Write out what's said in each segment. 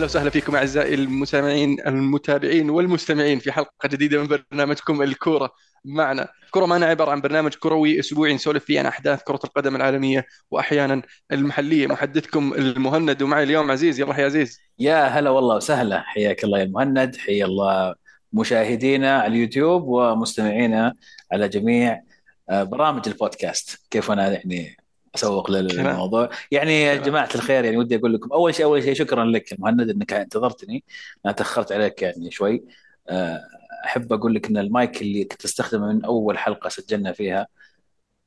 أهلا وسهلا فيكم أعزائي المستمعين المتابعين والمستمعين في حلقة جديدة من برنامجكم الكورة معنا. كرة معنا عبارة عن برنامج كروي أسبوعي نسولف فيه عن أحداث كرة القدم العالمية وأحيانا المحلية. محدثكم المهند ومعي اليوم عزيز. يلا يا عزيز. يا هلا والله وسهلا. حياك الله يا المهند حيا الله مشاهدينا على اليوتيوب ومستمعينا على جميع آه، برامج البودكاست. كيف أنا يعني؟ أسوق للموضوع. يعني يا جماعة الخير يعني ودي أقول لكم أول شيء أول شيء شكرا لك مهند إنك انتظرتني. أنا تأخرت عليك يعني شوي. آه، أحب أقول لك إن المايك اللي كنت أستخدمه من أول حلقة سجلنا فيها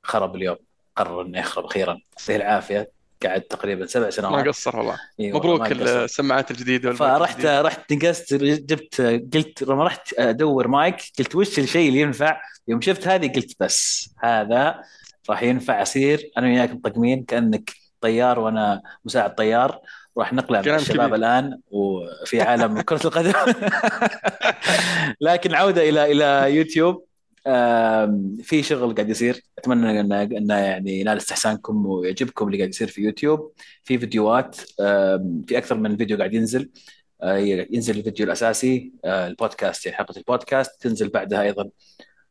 خرب اليوم. قرر إنه يخرب أخيرا يعطيه العافية. قعد تقريبا سبع سنوات. ما قصر والله. إي والله مبروك. السماعات والمايك فرحت الجديد. رحت نقزت جبت قلت لما رحت أدور مايك قلت وش الشيء اللي ينفع؟ يوم شفت هذه قلت بس. هذا راح ينفع اصير أنا وياك مطقمين كأنك طيار وأنا مساعد طيار. راح نقلع كلام الشباب كبير. الآن وفي عالم كرة القدم. لكن عودة إلى إلى يوتيوب. في شغل قاعد يصير. أتمنى انه انه يعني ينال استحسانكم ويعجبكم اللي قاعد يصير في يوتيوب. في فيديوهات في أكثر من فيديو قاعد ينزل. آه، ينزل الفيديو الأساسي آه، البودكاست يعني حلقة البودكاست. تنزل بعدها أيضا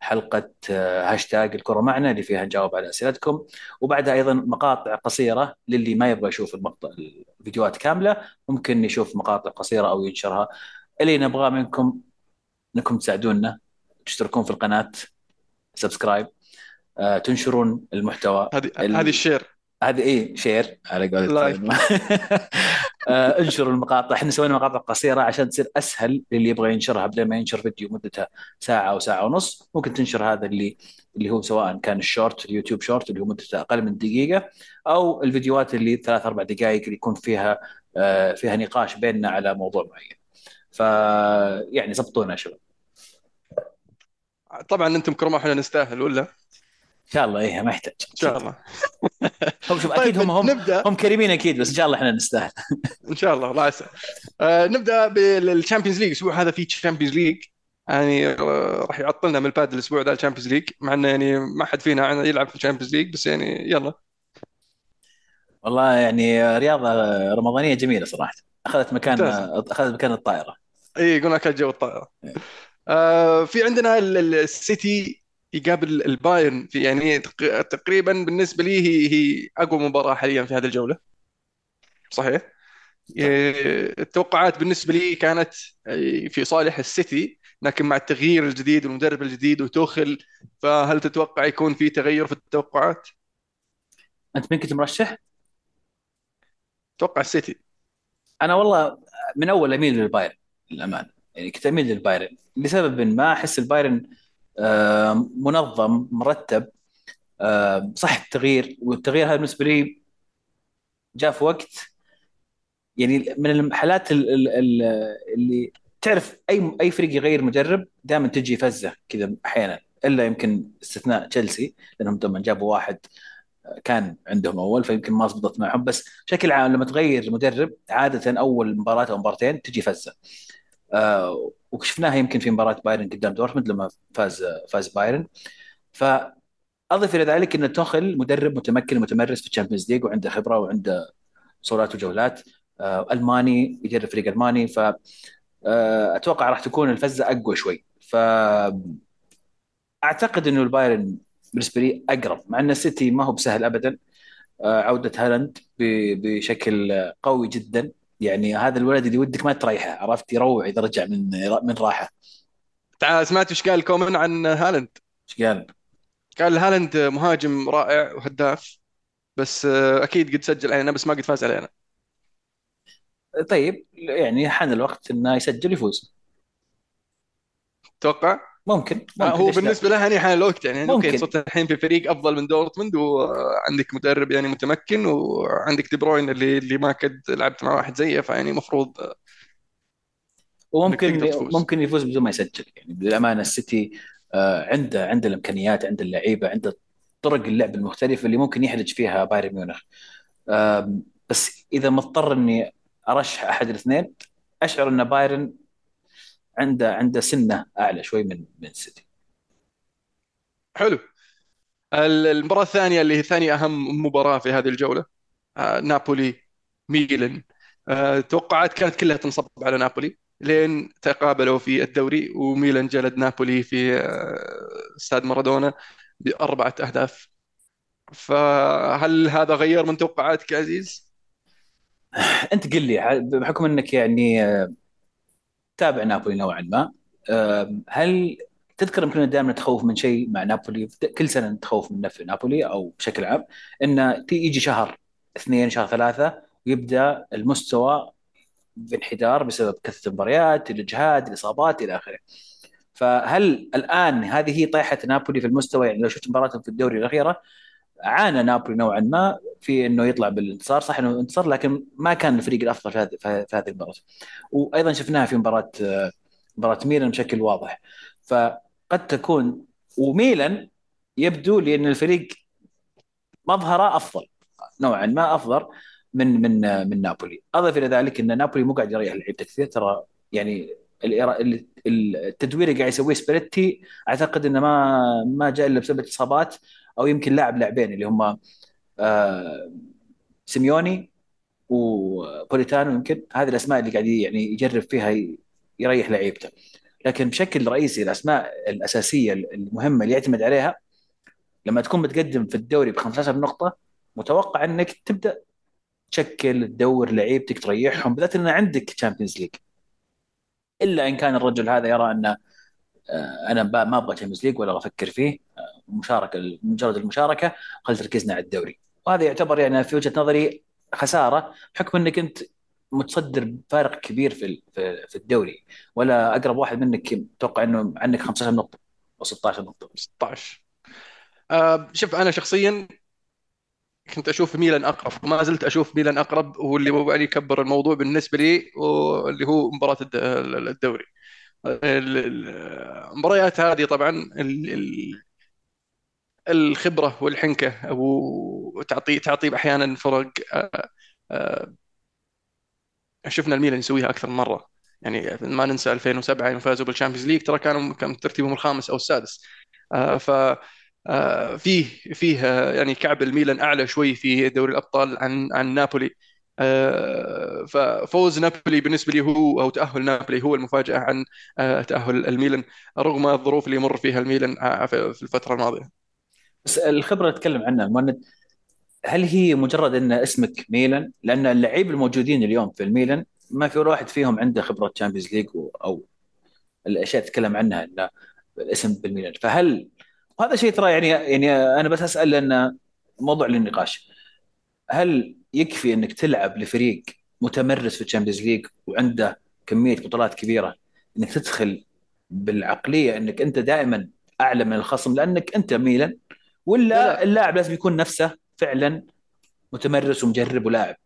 حلقة آه، هاشتاج الكرة معنا اللي فيها نجاوب على أسئلتكم. وبعدها أيضا مقاطع قصيرة للي ما يبغى يشوف المقطع الفيديوهات كاملة. ممكن يشوف مقاطع قصيرة أو ينشرها. اللي نبغاه منكم إنكم تساعدونا تشتركون في القناة subscribe آه، تنشرون المحتوى. هذه ال- هذه ال share. هذه إيه share على قولة like. آه، انشروا المقاطع. إحنا سوينا مقاطع قصيرة عشان تصير أسهل للي يبغى ينشرها بدل ما ينشر فيديو مدته ساعة أو ساعة ونص. ممكن تنشر هذا اللي اللي هو سواء كان ال short ال YouTube short اللي هو مدته أقل من دقيقة أو الفيديوهات اللي ثلاث أربع دقائق اللي يكون فيها آه، فيها نقاش بيننا على موضوع معين. ف يعني زبطونا يا شباب. طبعا أنتم كرماء إحنا نستاهل ولا؟ إن شاء الله إيه ما يحتاج. إن شاء الله. هم شوف طيب، أكيد هم هم نبدأ. هم كريمين أكيد بس إن شاء الله إحنا نستاهل. إن شاء الله الله يسعد آه نبدأ بال Champions League. الأسبوع هذا في Champions League. يعني آه راح يعطلنا من الباد الأسبوع ذا ال Champions League. مع انه يعني ما حد فينا يلعب في ال Champions League بس يعني يلا. والله يعني رياضة رمضانية جميلة صراحة. أخذت مكان. أخذت مكان الطائرة. اي يقول لك جو الطائرة. آه في عندنا ال- ال- السيتي يقابل البايرن في يعني تق- تقريبا بالنسبة لي هي هي أقوى مباراة حاليا في هذه الجولة. صحيح؟ إيه، التوقعات بالنسبة لي كانت إيه، في صالح السيتي لكن مع التغيير الجديد والمدرب الجديد توخل فهل تتوقع يكون في تغير في التوقعات؟ أنت من كنت مرشح؟ أتوقع السيتي. أنا والله من أول أميل للبايرن للأمانة. يعني كنت أميل للبايرن لسبب ما أحس البايرن منظم مرتب. آه، صح التغيير والتغيير هذا بالنسبة لي جاء في وقت. يعني من الحالات ال- ال- ال- اللي تعرف أي أي فريق يغير مدرب دائما تجي فزة كذا أحيانا إلا يمكن استثناء تشيلسي لأنهم لما جابوا واحد كان عندهم أول فيمكن ما ضبطت معهم. بس بشكل عام لما تغير مدرب عادة أول مباراة أو مباراتين تجي فزة. آه وشفناها يمكن في مباراة بايرن قدام دورتموند لما فاز فاز بايرن. فأضف إلى ذلك إن توخل مدرب متمكن متمرس في ال Champions League وعنده خبرة وعنده صولات وجولات آه ألماني يدرب فريق ألماني. ف آه، أتوقع راح تكون الفزعة أقوى شوي. ف أعتقد إنه البايرن بالنسبة لي أقرب مع إن السيتي ما هو بسهل ابدا. عودة هالاند بشكل قوي جدا. يعني هذا الولد اللي ودك ما تريحه عرفت؟ يروع إذا رجع من من راحة. تعال سمعت إيش قال كومان عن هالاند؟ إيش قال؟ قال هالاند مهاجم رائع وهداف بس أكيد قد سجل علينا بس ما قد فاز علينا. طيب يعني حان الوقت إنه يسجل يفوز تتوقع؟ ممكن آه، ممكن هو؟ بالنسبة له يعني حان الوقت يعني ممكن. okay صرت الحين في فريق أفضل من دورتموند وعندك مدرب يعني متمكن وعندك دي بروين اللي اللي ما قد لعبت مع واحد زيه فيعني المفروض إنك وممكن. ممكن يفوز بدون ما يسجل يعني بالأمانة السيتي آه، عنده عنده الإمكانيات عنده اللعيبة عنده طرق اللعب المختلفة اللي ممكن يحرج فيها بايرن ميونخ بس إذا مضطر إني أرشح أحد الاثنين أشعر إن بايرن عنده عنده سنة أعلى شوي من من السيتي حلو. ال- المباراة الثانية اللي هي ثاني أهم مباراة في هذه الجولة آه، نابولي ميلان. آه، توقعات كانت كلها تنصب على نابولي لين تقابلوا في الدوري وميلان جلد نابولي في آه، استاد مارادونا بأربعة أهداف. فهل هذا غير من توقعاتك عزيز؟ أنت قل لي بحكم إنك يعني تابع نابولي نوعا ما. هل تذكر يمكن دائما نتخوف من شيء مع نابولي؟ كل سنة نتخوف من في نابولي أو بشكل عام انه يجي شهر اثنين شهر ثلاثة ويبدأ المستوى بانحدار بسبب كثرة المباريات الإجهاد الإصابات إلى آخره. فهل الآن هذه هي طيحة نابولي في المستوى؟ يعني لو شفت مباراتهم في الدوري الأخيرة عانى نابولي نوعا ما في إنه يطلع بالانتصار. صح إنه انتصر لكن ما كان الفريق الأفضل في هذه المباراة. وأيضا شفناها في مباراة مباراة ميلان بشكل واضح. فقد تكون وميلان يبدو لي ان الفريق مظهره أفضل نوعا ما أفضل من من من نابولي. أضف إلى ذلك إن نابولي مو قاعد يريح لعيبته كثير. ترى يعني التدوير اللي قاعد يسويه سباليتي أعتقد إنه ما ما جاء إلا بسبب الاصابات أو يمكن لاعب لاعبين اللي هم آه سيميوني وبوليتانو يمكن. هذه الأسماء اللي قاعد يعني يجرب فيها يريح لعيبته. لكن بشكل رئيسي الأسماء الأساسية المهمة اللي يعتمد عليها لما تكون متقدم في الدوري ب 15 نقطة متوقع إنك تبدأ تشكل تدور لعيبتك تريحهم بالذات إن عندك Champions League إلا إن كان الرجل هذا يرى أن آه، أنا ما أبغى Champions League ولا أفكر فيه. آه، مشاركة مجرد المشاركة خلي تركيزنا على الدوري. وهذا يعتبر يعني في وجهة نظري خسارة بحكم إنك أنت متصدر بفارق كبير في في الدوري. ولا أقرب واحد منك أتوقع إنه عندك 15 نقطة أو 16 نقطة. 16 أه شوف أنا شخصيا كنت أشوف ميلان أقرب وما زلت أشوف ميلان أقرب هو يعني يكبر الموضوع بالنسبة لي واللي هو مباراة الدوري. المباريات هذه طبعا الخبرة والحنكة وتعطي تعطي أحيانا فرق آه، آه، شفنا الميلان يسويها أكثر من مرة. يعني ما ننسى 2007 يوم فازوا بال Champions League ترى كانوا كان ترتيبهم الخامس أو السادس. آه، ف فيه فيه يعني كعب الميلان أعلى شوي في دوري الأبطال عن عن نابولي. ففوز نابولي بالنسبة لي هو أو تأهل نابولي هو المفاجأة عن تأهل الميلان رغم الظروف اللي يمر فيها الميلان في الفترة الماضية. بس الخبرة اللي تتكلم عنها المهند هل هي مجرد إن اسمك ميلان؟ لأن اللعيبه الموجودين اليوم في الميلان ما في واحد فيهم عنده خبرة Champions League أو الأشياء تتكلم عنها ان الاسم بالميلان. فهل وهذا شيء ترى يعني يعني أنا بس أسأل لأن موضوع للنقاش. هل يكفي إنك تلعب لفريق متمرس في ال Champions League وعنده كمية بطولات كبيرة إنك تدخل بالعقلية إنك أنت دائما أعلى من الخصم لأنك أنت ميلان ولا اللاعب لازم يكون نفسه فعلا متمرس ومجرب ولاعب؟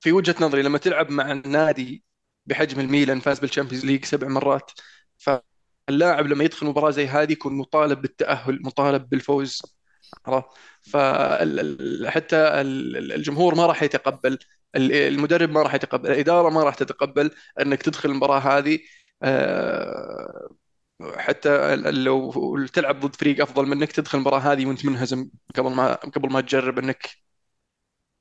في وجهة نظري لما تلعب مع النادي بحجم الميلان فاز بال Champions League سبع مرات فاللاعب لما يدخل مباراة زي هذه يكون مطالب بالتأهل مطالب بالفوز. عرفت؟ فحتى الجمهور ما راح يتقبل المدرب ما راح يتقبل الإدارة ما راح تتقبل إنك تدخل المباراة هذه. آه، حتى لو تلعب ضد فريق أفضل منك تدخل المباراة هذه وأنت منهزم قبل ما قبل ما تجرب إنك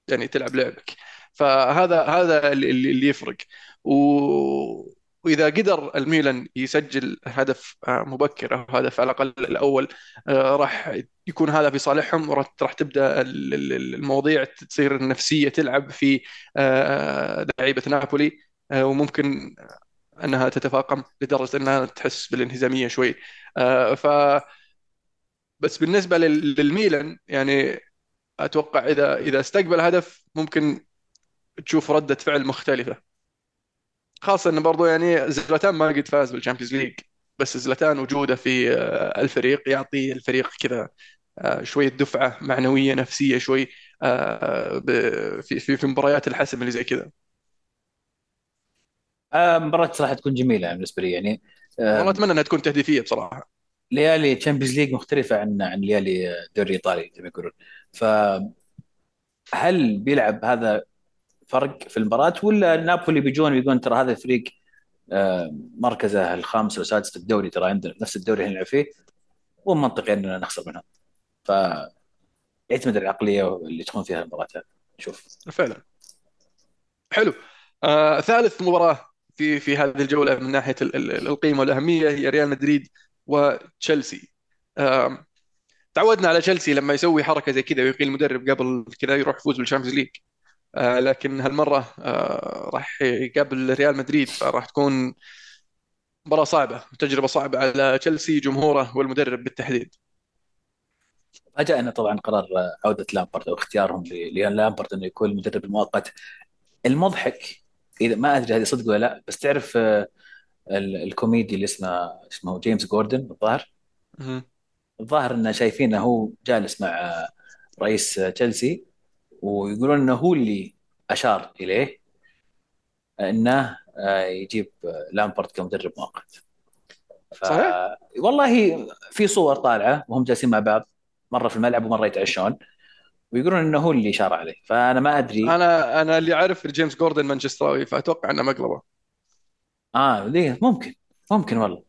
يعني تلعب لعبك. فهذا هذا اللي يفرق. و... وإذا قدر الميلان يسجل هدف آه، مبكر أو هدف على الأقل الأول آه، راح يكون هذا في صالحهم وراح تبدأ المواضيع تصير النفسية تلعب في آه، لعيبة نابولي وممكن أنها تتفاقم لدرجة أنها تحس بالانهزامية شوي. ف بس بالنسبة للميلان يعني أتوقع إذا إذا استقبل هدف ممكن تشوف ردة فعل مختلفة. خاصة إنه برضو يعني زلاتان ما قد فاز بال Champions League بس زلاتان وجودة في آه، الفريق يعطي الفريق كذا آه، شوية دفعة معنوية نفسية شوي في في في مباريات الحسم اللي زي كذا. آه مباراة صراحة تكون جميلة بالنسبة لي يعني آه والله أتمنى إنها تكون تهديفية بصراحة. ليالي Champions League مختلفة عن عن ليالي الدوري الإيطالي زي ما يقولون. فهل بيلعب هذا فرق في المباراة ولا نابولي بيجون بيقولون ترى هذا الفريق آه مركزه الخامس والسادس في الدوري ترى عندنا نفس الدوري اللي نلعب فيه ومنطقي إننا نخسر منهم. ف يعتمد العقلية اللي تكون فيها المباراة. نشوف فعلا. حلو. آه ثالث مباراة في في هذه الجولة من ناحية ال- ال- القيمة والأهمية هي ريال مدريد وتشيلسي. آه تعودنا على تشيلسي لما يسوي حركة زي كذا ويقيل المدرب قبل كذا يروح يفوز بال Champions League. لكن هالمرة آه راح يقابل ريال مدريد فراح تكون مباراة صعبة تجربة صعبة على تشيلسي جمهوره والمدرب بالتحديد. فاجأنا طبعا قرار عودة لامبارد أو اختيارهم للامبارد أنه يكون المدرب المؤقت. المضحك إذا ما أدري هذه صدق ولا لا بس تعرف آه، ال- الكوميدي اللي اسمه اسمه جيمس كوردن الظاهر. الظاهر إنه شايفينه هو جالس مع آه، رئيس آه، تشيلسي. ويقولون إنه هو اللي أشار إليه إنه آه، يجيب آه، لامبرد كمدرب مؤقت. ف صحيح؟ والله في صور طالعة وهم جالسين مع بعض مرة في الملعب ومرة يتعشون. ويقولون إنه هو اللي شار عليه. فأنا ما أدري. أنا أنا اللي أعرف جيمس جوردن مانشستراوي فأتوقع أنه مقلبة. آه ليه ممكن ممكن والله.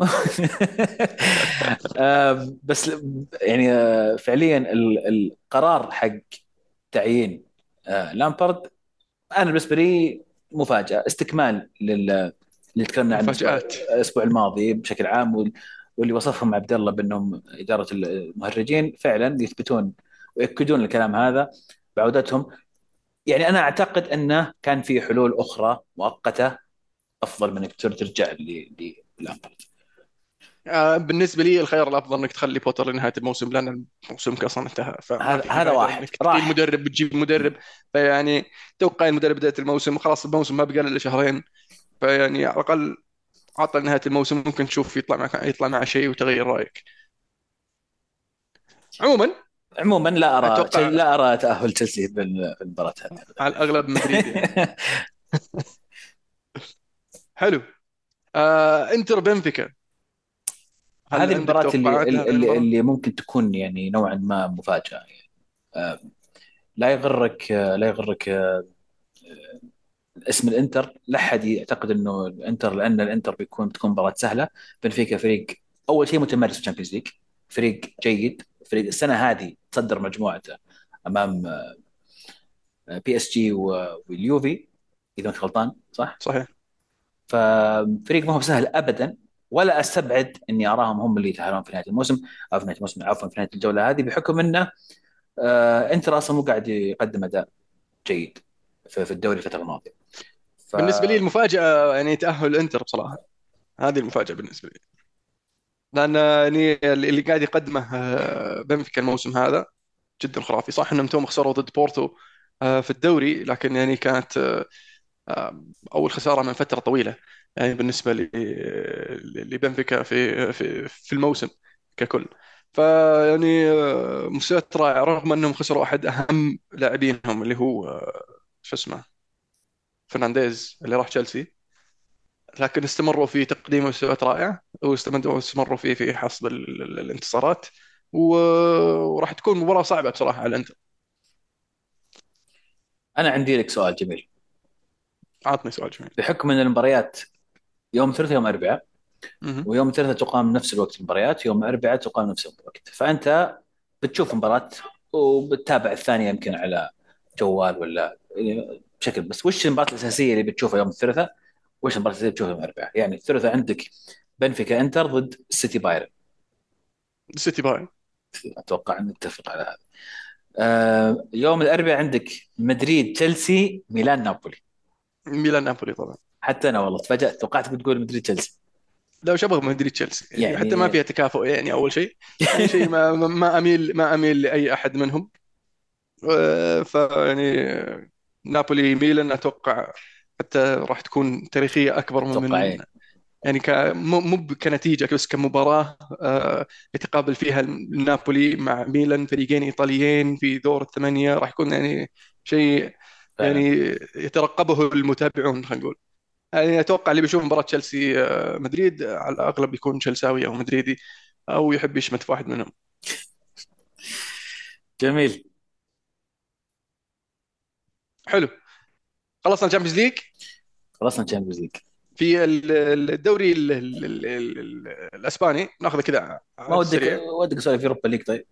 آه بس يعني آه فعليا ال- القرار حق تعيين آه لامبارد أنا بالنسبة لي مفاجأة استكمال لل اللي تكلمنا عنه الأسبوع الماضي بشكل عام وال- واللي وصفهم عبد الله بأنهم إدارة المهرجين فعلا يثبتون ويأكدون الكلام هذا بعودتهم. يعني أنا أعتقد أنه كان في حلول أخرى مؤقتة أفضل من إنك ترجع ل- للامبارد آه، بالنسبة لي الخيار الأفضل إنك تخلي بوتر لنهاية الموسم لأن الموسم أصلا انتهى. هذا واحد. إنك راح. مدرب وتجيب مدرب. فيعني توقع المدرب بداية الموسم خلاص الموسم ما بقى إلا شهرين. فيعني على الأقل عطل نهاية الموسم ممكن تشوف يطلع معك يطلع مع شيء وتغير رأيك. عموما عموما لا أرى أتوقع لا أرى تأهل تشيلسي بال- بالمباراة هذه. على الأغلب مدريد يعني. حلو. آه إنتر بنفيكا. هذه المباراة اللي اللي؟ اللي ممكن تكون يعني نوعا ما مفاجأة يعني. آه، لا يغرك آه، لا يغرك آه، اسم الإنتر لا أحد يعتقد إنه الإنتر لأن الإنتر بيكون بتكون مباراة سهلة بنفيكا فريق أول شيء متمرس في ال Champions League فريق جيد فريق السنة هذه تصدر مجموعته أمام بي إس جي واليوفي إذا مش غلطان صح؟ صحيح ففريق ما هو سهل ابدا ولا أستبعد إني أراهم هم اللي يتاهلون في نهاية الموسم أو في نهاية الموسم عفوا في نهاية الجولة هذه بحكم إنه آه انتر أصلا مو قاعد يقدم أداء جيد في الدوري الفترة الماضية. ف بالنسبة لي المفاجأة يعني تأهل الانتر بصراحة. هذه المفاجأة بالنسبة لي. لأن يعني اللي قاعد يقدمه آه، بنفيكا الموسم هذا جدا خرافي. صح إنهم توم خسروا ضد بورتو آه، في الدوري لكن يعني كانت آه، آه، اول خساره من فترة طويلة يعني بالنسبة لبنفيكا في في في الموسم ككل. فيعني آه، مستوى رائع رغم أنهم خسروا أحد أهم لاعبينهم اللي هو آه، شو اسمه فرنانديز اللي راح تشيلسي. لكن استمروا في تقديم مستويات رائعة واستمروا استمروا في في حصد ال- ال- الانتصارات وراح تكون مباراة صعبة بصراحة على الانتر أنا عندي لك سؤال جميل. عطني سؤال جميل بحكم إن المباريات يوم ثلاثاء يوم اربعاء. ويوم ثلاثاء تقام نفس الوقت المباريات يوم اربعاء تقام نفس الوقت. فأنت بتشوف مباراة وبتتابع الثانية يمكن على جوال ولا بشكل بس وش المباراة الأساسية اللي بتشوفها يوم الثلاثاء وش المباراة الأساسية اللي بتشوفها يوم الأربعاء يعني الثلاثاء عندك بنفيكا إنتر ضد السيتي بايرن. سيتي بايرن أتوقع ان نتفق على هذا. آه يوم الأربعاء عندك مدريد تشيلسي ميلان نابولي. ميلان نابولي طبعا. حتى أنا والله تفاجأت توقعت بتقول مدريد تشيلسي. لو شبه مدريد تشيلسي؟ يعني يعني حتى ما فيها تكافؤ يعني أول شيء. ثاني شيء ما ما اميل ما أميل لأي أحد منهم. فيعني نابولي ميلان أتوقع حتى راح تكون تاريخية أكبر أتوقع من إيه. يعني ك... مو مو كنتيجة بس كمباراة آه، يتقابل فيها النابولي مع ميلان فريقين إيطاليين في دور الثمانية راح يكون يعني شيء يعني يترقبه المتابعون خلينا نقول. يعني أتوقع اللي بيشوف مباراة تشيلسي آه، مدريد على الأغلب يكون تشيلساوي أو مدريدي أو يحب يشمت في واحد منهم. جميل. حلو. خلصنا ال Champions League خلصنا ال Champions League في ال- ال- الدوري ال- ال- ال- ال- الأسباني. ناخذه كذا ما ودك ودك اسولف في Europa League طيب؟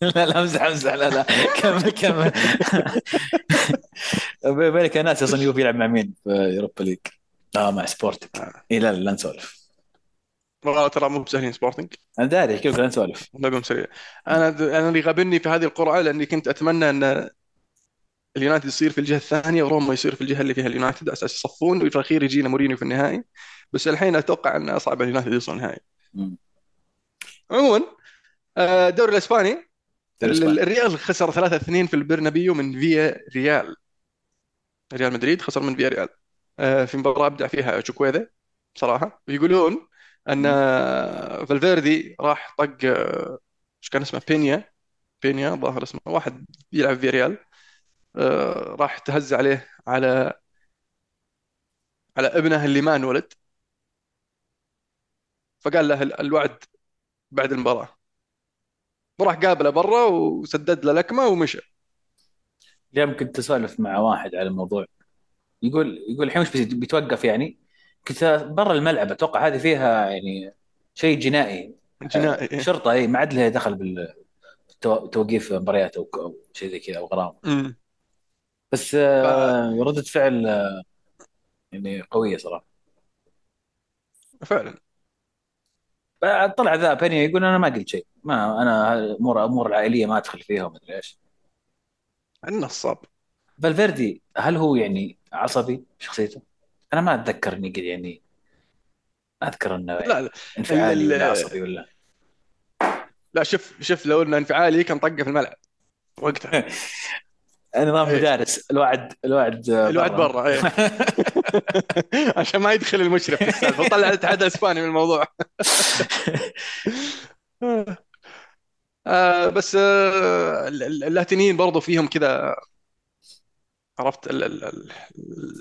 لا لا امزح امزح. لا لا. كمل كمل. بالك ناس أصلا يوفي يلعب مع مين في Europa League آه مع سبورتنج آه. اي لا لا لا نسولف. والله ترى مو بسهلين سبورتنج أنا داري أحكي لك لا نسولف. لعبهم سريع. أنا أنا اللي غابني في هذه القرعة لأني كنت أتمنى أن اليونايتد يصير في الجهة الثانية وروما يصير في الجهة اللي فيها اليونايتد على أساس يصفون وفي الأخير يجينا مورينيو في النهائي. بس الحين أتوقع انه صعب اليونايتد يوصل النهائي. عموما آه، الدوري الإسباني. الريال خسر 3-2 في البرنابيو من فيا ريال. ريال مدريد خسر من فيا ريال. آه، في مباراة أبدع فيها تشوكويزي صراحة. يقولون أن فالفيردي راح طق آه، إيش كان اسمه؟ بينيا. بينيا ظاهر اسمه. واحد يلعب في ريال. آه، راح تهز عليه على على ابنه اللي ما انولد. فقال له ال- الوعد بعد المباراة. وراح قابله برا وسدد له لكمة ومشى. اليوم كنت أسولف مع واحد على الموضوع. يقول يقول الحين وش بيت- بيتوقف يعني؟ كنت برا الملعب أتوقع هذه فيها يعني شيء جنائي. جنائي. شرطة إي ما عاد لها دخل بالتوقيف مباريات أو شيء زي كذا أو غرامه امم بس ف... ردة فعل يعني قوية صراحة. فعلا. طلع ذا بيني يقول أنا ما قلت شيء. ما أنا امور أمور العائلية ما أدخل فيها وما أدري إيش. النصاب. فالفيردي هل هو يعني عصبي شخصيته؟ أنا ما أتذكر إني قد يعني أذكر إنه لا لا. انفعالي ال... ولا. عصبي ولا. لا شوف شوف لو إنه انفعالي كان طقه في الملعب. وقتها. نظام إيه. مدارس. الواحد الواحد آه، الواحد برا. إيه. عشان ما يدخل المشرف في السالفة. وطلع الاتحاد الأسباني من الموضوع. آه بس آه ال- ال- اللاتينيين برضو فيهم كذا عرفت ال- ال- ال-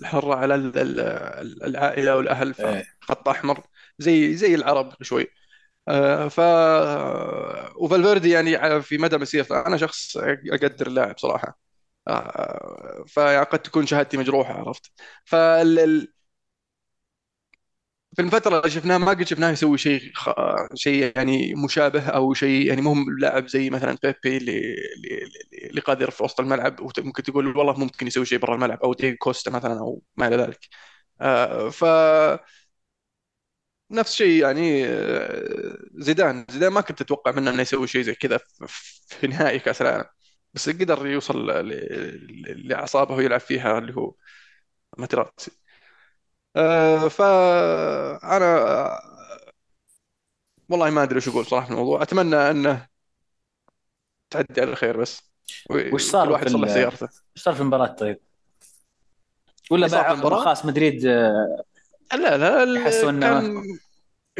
الحرة على ال- ال- ال- العائلة والأهل إيه. فخط أحمر. زي زي العرب شوي. آه، ف وفالفيردي يعني في مدى مسيرته. أنا شخص أقدر اللاعب صراحة. آه، فقد تكون شهادتي مجروحة عرفت؟ فال في الفترة اللي شفناه ما قد شفناه يسوي شيء خ... شيء يعني مشابه أو شيء يعني مهم لاعب زي مثلا بيبي اللي اللي اللي قادر في وسط الملعب وممكن تقول والله ممكن يسوي شيء برا الملعب أو ديجو كوستا مثلا أو ما إلى ذلك. آه، ف نفس الشيء يعني آه، زيدان. زيدان ما كنت أتوقع منه إنه يسوي شيء زي كذا في نهائي كأس العالم. بس قدر يوصل ل- ل- لاعصابه ويلعب فيها اللي هو ماتيراتسي. آه، فانا والله ما أدري وش أقول صراحة في الموضوع. أتمنى أنه تعدي على خير بس. وش وكل صار واحد في يصلح ال- سيارته. وش صار في المباراة طيب؟ ولا صار في المباراة؟ خلاص مدريد آه، لا لا ال- يحسوا إنه كان ما-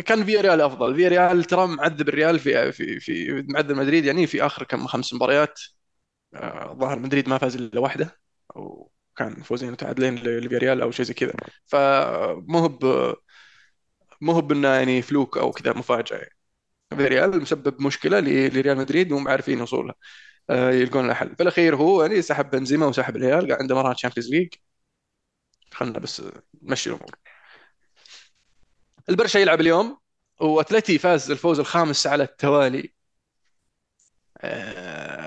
كان في ريال أفضل. في ريال ترى معذب الريال في في في معذب مدريد. يعني في آخر كم خمس مباريات آه، ظهر مدريد ما فاز إلا واحدة وكان فوزين وتعادلين لفياريال أو شيء زي كذا. فمو هو مو هو بانه يعني فلوك أو كذا مفاجأة. يعني فياريال مسبب مشكلة لريال مدريد وهم عارفين وصولها آه، يلقون لها حل. في الأخير هو يعني سحب بنزيما وسحب الريال قاعد عنده مباراة Champions League خلنا بس نمشي الأمور. البرشا يلعب اليوم. وأتلتي فاز الفوز الخامس على التوالي. آه،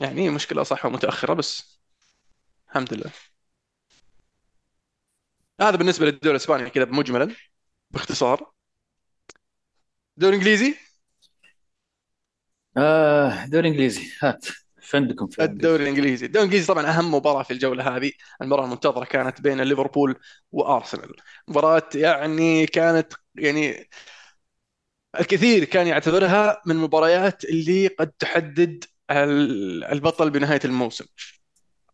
يعني مشكلة صح ومتأخرة بس الحمد لله. هذا بالنسبة للدوري الإسباني كذا مجملا باختصار. دوري إنجليزي؟ آه دوري إنجليزي. هات إيش عندكم في الدوري الإنجليزي. الدوري الإنجليزي طبعا أهم مباراة في الجولة هذه المباراة المنتظرة كانت بين ليفربول وأرسنال. مباراة يعني كانت يعني الكثير كان يعتبرها من المباريات اللي قد تحدد البطل بنهاية الموسم.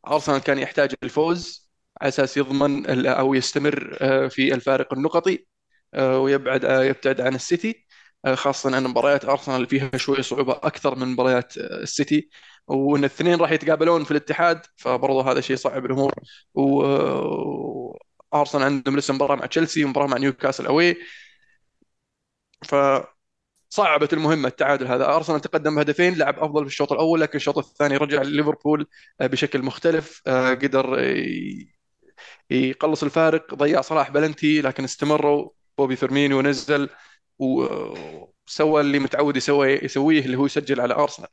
أرسنال كان يحتاج الفوز على أساس يضمن أو يستمر آه، في الفارق النقطي آه، ويبعد آه، يبتعد عن السيتي. خاصة أن مباريات أرسنال فيها شوية صعوبة أكثر من مباريات السيتي. وأن الاثنين راح يتقابلون في الاتحاد فبرضه هذا شيء صعب الأمور. وأرسنال عندهم لسه مباراة مع تشيلسي ومباراة مع نيوكاسل أوي. فصعبت المهمة التعادل هذا. أرسنال تقدم بهدفين لعب أفضل في الشوط الأول لكن الشوط الثاني رجع ليفربول آه، بشكل مختلف آه، قدر يقلص الفارق. ضيع صلاح بلنتي لكن استمروا. بوبي فيرمينيو نزل وسوى اللي متعود يسوي يسويه اللي هو يسجل على أرسنال.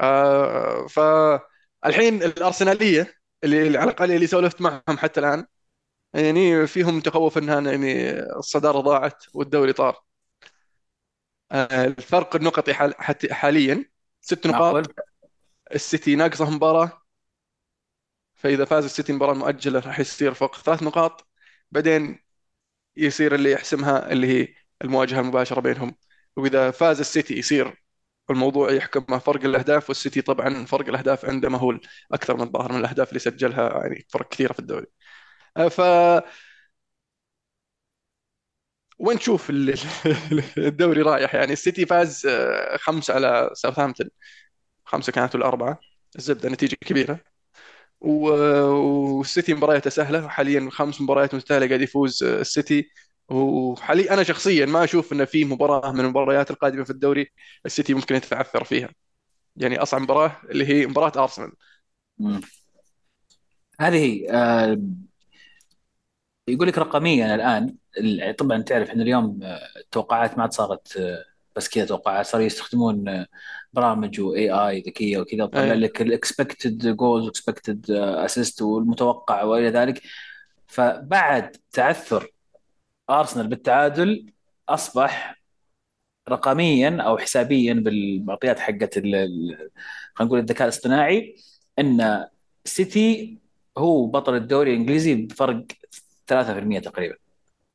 آه ف الحين الأرسنالية اللي على الأقل اللي سولفت معهم حتى الآن يعني فيهم تخوف إنها يعني الصدارة ضاعت والدوري طار. الفرق النقطي حاليا ست معقول؟ نقاط السيتي ناقصة مباراة. فإذا فاز السيتي مباراة مؤجلة راح يصير فوق ثلاث نقاط. بعدين يصير اللي يحسمها اللي هي المواجهة المباشرة بينهم. وإذا فاز السيتي يصير الموضوع يحكم مع فرق الأهداف والسيتي طبعا فرق الأهداف عنده مهول أكثر من الظاهر من الأهداف اللي سجلها يعني فرق كثيرة في الدوري. آه، ف وين تشوف ال- الدوري رايح. يعني السيتي فاز آه، خمسة على ساوثهامبتون. خمسة كانت الزبدة نتيجة كبيرة. و- والسيتي مبارياته سهلة. حاليا خمس مباريات متتالية قاعد يفوز آه، السيتي. وحاليا أنا شخصيا ما أشوف أن في مباراة من المباريات القادمة في الدوري السيتي ممكن يتعثر فيها. يعني أصعب مباراة اللي هي مباراة أرسنال. مم. هذه آه يقول لك رقميا الآن ال- طبعا تعرف إحنا اليوم آه، التوقعات ما عاد صارت آه، بس كذا توقعات. صاروا يستخدمون آه، برامج AI ذكية وكذا تطلع أي لك ال expected goals و expected assist والمتوقع وإلى ذلك. فبعد تعثر ارسنال بالتعادل أصبح رقميا أو حسابيا بالمعطيات حقت خلينا نقول الذكاء الاصطناعي إن سيتي هو بطل الدوري الإنجليزي بفرق 3% تقريبا.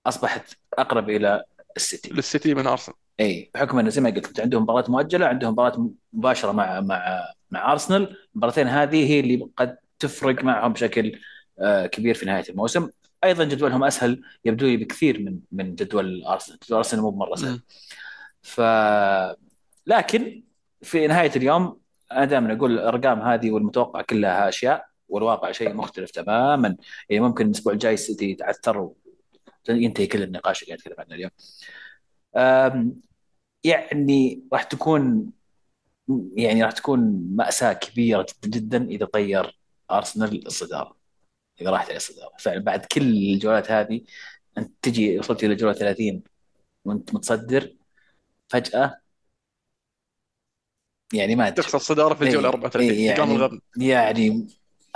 أصبحت أقرب إلى السيتي. للسيتي من أرسنال. إي بحكم إنه زي ما قلت عندهم مباراة مؤجلة عندهم مباراة مباشرة مع مع مع أرسنال. المباراتين هذه هي اللي قد تفرق معهم بشكل آه، كبير في نهاية الموسم. أيضا جدولهم أسهل يبدو لي بكثير من من جدول أرسنال. جدول أرسنال مو مره سهل. ف لكن في نهاية اليوم أنا دائما أقول الأرقام هذه والمتوقع كلها أشياء والواقع شيء مختلف تماما. يعني ممكن الأسبوع الجاي السيتي يتعثر وينتهي كل النقاش اللي قاعد نتكلم عنه اليوم. يعني راح تكون يعني راح تكون مأساة كبيرة جدا جدا إذا طير أرسنال الصدارة إذا راحت على الصدارة. فعلا بعد كل الجولات هذه أنت تجي وصلت إلى الجولة 30 وأنت متصدر فجأة يعني ما أدري. تخسر الصدارة في الجولة اي 34 اي نقام يعني الغبن. يعني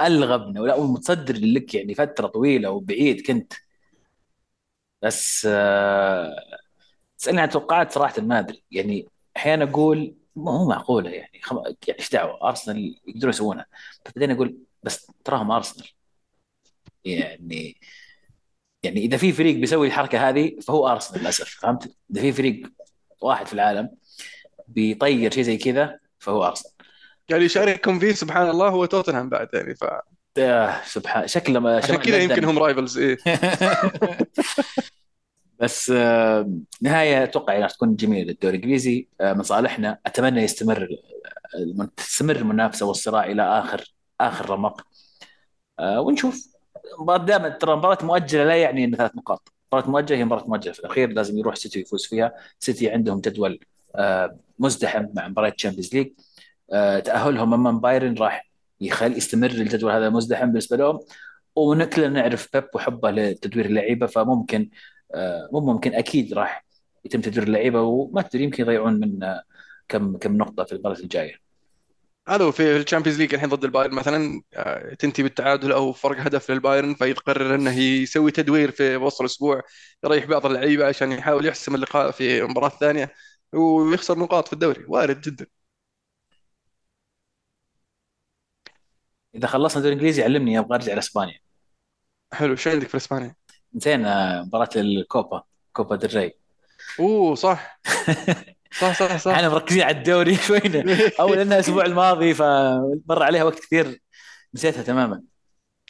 الغبنه ولا ومتصدر لك يعني فترة طويلة وبعيد كنت. بس آه تسألني عن توقعات صراحة ما أدري. يعني أحيانا أقول ما هو معقولة يعني. خم... يعني إيش دعوة؟ أرسنال يقدرون يسوونها. بعدين أقول بس تراهم أرسنال. يعني يعني إذا في فريق بيسوي الحركة هذه فهو أرسنال للأسف فهمت؟ إذا في فريق واحد في العالم بيطير شيء زي كذا فهو أرسنال. يعني يشارككم فيه سبحان الله هو توتنهام بعد يعني آه سبحان شكله ما عشان كذا يمكن هم رايفلز إيه. بس آه، نهاية أتوقع يعني راح تكون جميلة للدوري الإنجليزي. آه، من صالحنا أتمنى يستمر الم- تستمر المنافسة والصراع إلى اخر آخر رمق. آه، ونشوف. دائما ترى مباراة مؤجلة لا يعني ان ثلاث نقاط، مباراة مؤجلة هي مباراة مؤجلة في الأخير لازم يروح سيتي يفوز فيها، سيتي عندهم جدول آه، مزدحم مع مباراة Champions League آه، تأهلهم أمام بايرن راح يخل يستمر الجدول هذا مزدحم بالنسبة لهم. وكلنا نعرف بيب وحبه لتدوير اللعيبة فممكن آه، مو ممكن أكيد راح يتم تدوير اللعيبة وما تدري يمكن يضيعون من آه، كم كم نقطة في المباراه الجاية. ألو في ال Champions League الحين ضد البايرن مثلا آه، تنتهي بالتعادل أو فرق هدف للبايرن فيقرر إنه يسوي تدوير في وسط الأسبوع يريح بعض اللعيبة عشان يحاول يحسم اللقاء في المباراه الثانية ويخسر نقاط في الدوري. وارد جدا. إذا خلصنا الدوري الانجليزي علمني أبغى ارجع لإسبانيا. حلو. شو عندك في إسبانيا؟ نسينا مباراة الكوبا كوبا ديل ري. أوه صح. صح صح صح. إحنا مركزين على الدوري شوينا. أو لانها الأسبوع الماضي فمر عليها وقت كثير نسيتها تماما.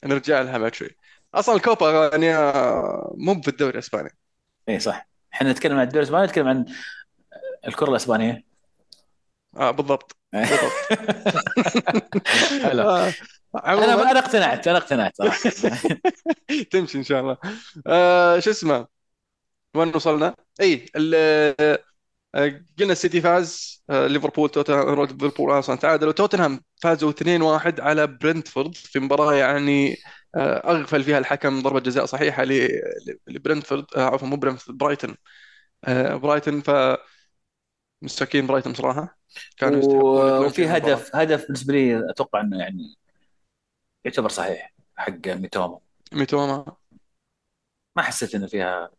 نرجع لها بعد شوي. أصلا الكوبا يعني آه، مو في الدوري الإسباني. اي صح. إحنا نتكلم عن الدوري الإسباني نتكلم عن الكرة الإسبانية. آه بالضبط. آه، أنا أنا اقتنعت أنا اقتنعت صراحة. تمشي إن شاء الله. آه شو اسمه؟ وين وصلنا؟ اي آه، قلنا السيتي فاز آه، ليفربول توتنهام ليفربول أصلا تعادلوا. توتنهام فازوا 2-1 على برنتفورد في مباراة يعني آه، أغفل فيها الحكم ضربة جزاء صحيحة لبرنتفورد عفوا مو برنتفورد برايتون. آه، برايتون. ف مساكين برايتون صراحة. كانوا و- وفي هدف هدف بالنسبة لي أتوقع إنه يعني يعتبر صحيح حق ميتوما. ميتوما. ما حسيت إنه فيها